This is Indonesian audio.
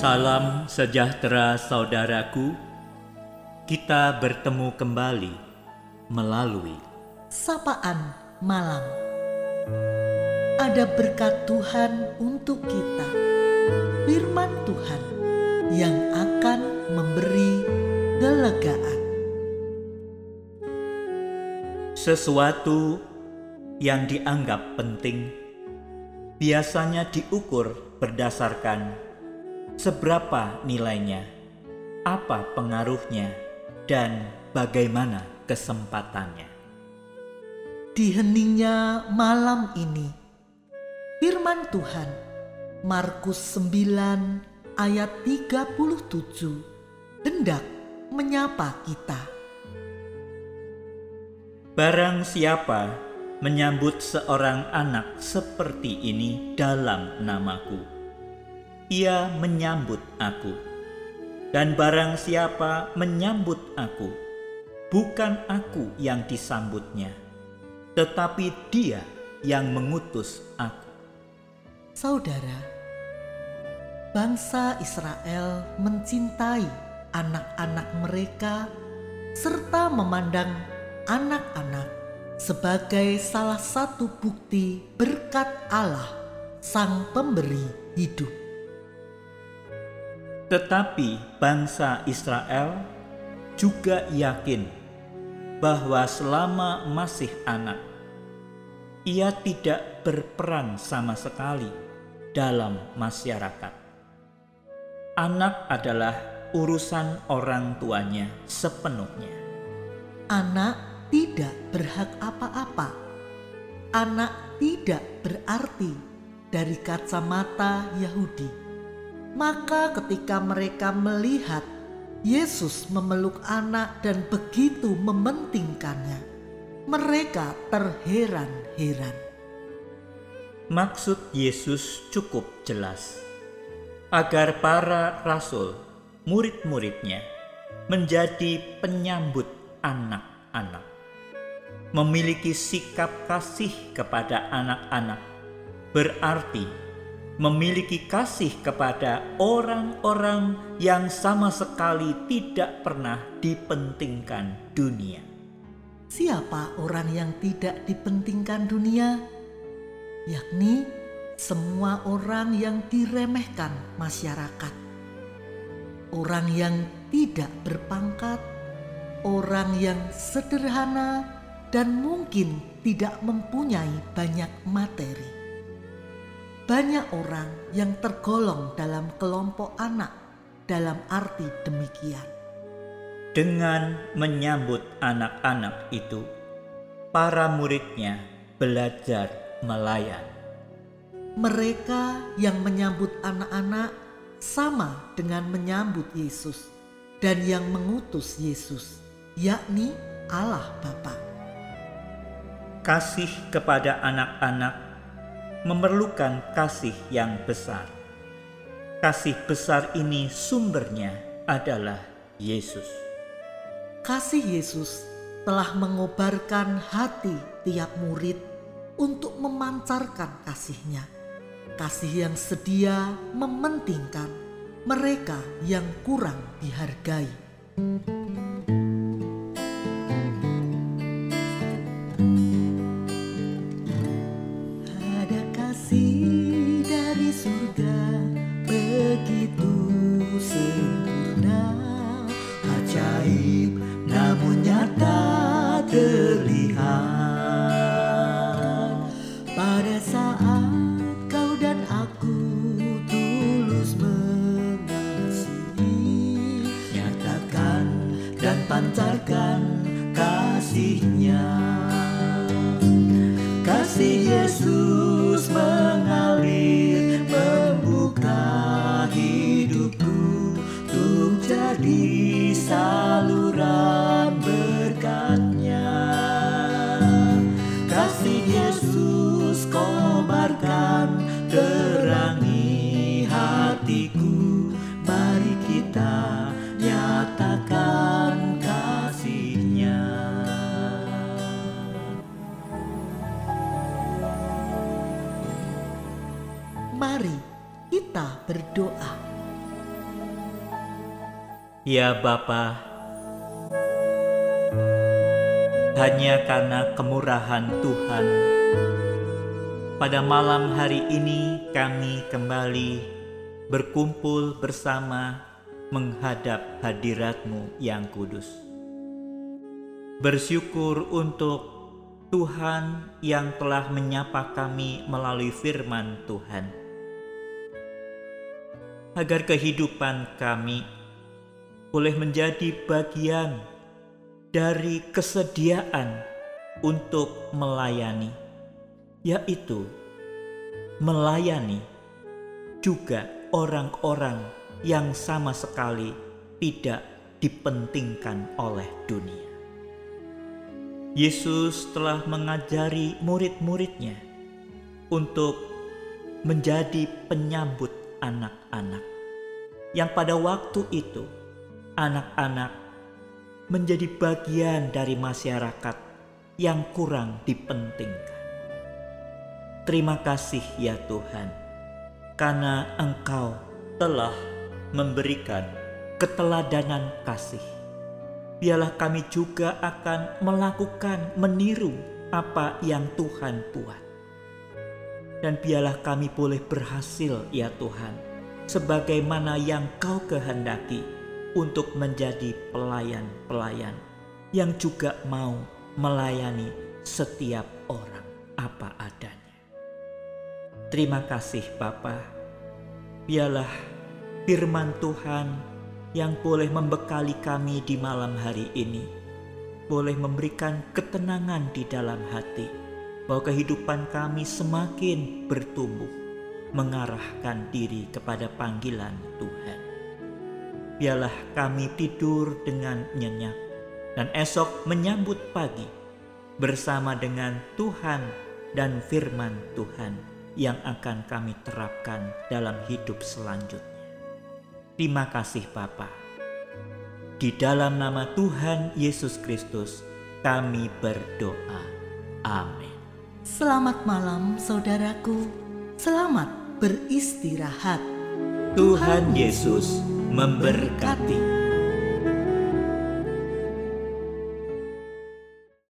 Salam sejahtera saudaraku. Kita bertemu kembali melalui sapaan malam. Ada berkat Tuhan untuk kita. Firman Tuhan yang akan memberi kelegaan. sesuatu yang dianggap penting biasanya diukur berdasarkan seberapa nilainya, apa pengaruhnya, dan bagaimana kesempatannya. Di heningnya malam ini, firman Tuhan, Markus 9 ayat 37, hendak menyapa kita. Barang siapa menyambut seorang anak seperti ini dalam namaku, ia menyambut aku. Dan barang siapa menyambut aku, bukan aku yang disambutnya, tetapi dia yang mengutus aku. Saudara, bangsa Israel mencintai anak-anak mereka serta memandang anak-anak sebagai salah satu bukti berkat Allah, Sang Pemberi hidup. Tetapi bangsa Israel juga yakin bahwa selama masih anak, ia tidak berperan sama sekali dalam masyarakat. Anak adalah urusan orang tuanya sepenuhnya. Anak tidak berhak apa-apa. Anak tidak berarti dari kacamata Yahudi. Maka ketika mereka melihat Yesus memeluk anak dan begitu mementingkannya, mereka terheran-heran. Maksud Yesus cukup jelas, agar para rasul, murid-muridnya, menjadi penyambut anak-anak, memiliki sikap kasih kepada anak-anak, berarti memiliki kasih kepada orang-orang yang sama sekali tidak pernah dipentingkan dunia. Siapa orang yang tidak dipentingkan dunia? Yakni semua orang yang diremehkan masyarakat. Orang yang tidak berpangkat, orang yang sederhana dan mungkin tidak mempunyai banyak materi. Banyak orang yang tergolong dalam kelompok anak dalam arti demikian. Dengan menyambut anak-anak itu, para muridnya belajar melayan. Mereka yang menyambut anak-anak sama dengan menyambut Yesus dan yang mengutus Yesus, yakni Allah Bapa. Kasih kepada anak-anak memerlukan kasih yang besar. Kasih besar ini sumbernya adalah Yesus. Kasih Yesus telah mengobarkan hati tiap murid untuk memancarkan kasihnya. Kasih yang sedia mementingkan mereka yang kurang dihargai. Dan pancarkan kasihnya. Kasih Yesus kita berdoa. Ya Bapa, hanya karena kemurahan Tuhan, pada malam hari ini kami kembali berkumpul bersama menghadap hadiratmu yang kudus. Bersyukur untuk Tuhan yang telah menyapa kami melalui firman Tuhan. Agar kehidupan kami boleh menjadi bagian dari kesediaan untuk melayani, yaitu melayani juga orang-orang yang sama sekali tidak dipentingkan oleh dunia. Yesus telah mengajari murid-muridnya untuk menjadi penyambut anak-anak, yang pada waktu itu anak-anak menjadi bagian dari masyarakat yang kurang dipentingkan. Terima kasih ya Tuhan, karena Engkau telah memberikan keteladanan kasih. Biarlah kami juga akan melakukan meniru apa yang Tuhan buat. Dan biarlah kami boleh berhasil ya Tuhan, sebagaimana yang Kau kehendaki untuk menjadi pelayan-pelayan yang juga mau melayani setiap orang apa adanya. Terima kasih Bapa. Biarlah firman Tuhan yang boleh membekali kami di malam hari ini boleh memberikan ketenangan di dalam hati bahwa kehidupan kami semakin bertumbuh mengarahkan diri kepada panggilan Tuhan biarlah kami tidur dengan nyenyak dan esok menyambut pagi bersama dengan Tuhan dan firman Tuhan yang akan kami terapkan dalam hidup selanjutnya. Terima kasih Bapa. Di dalam nama Tuhan Yesus Kristus kami berdoa. Selamat malam saudaraku. Selamat beristirahat. Tuhan Yesus memberkati.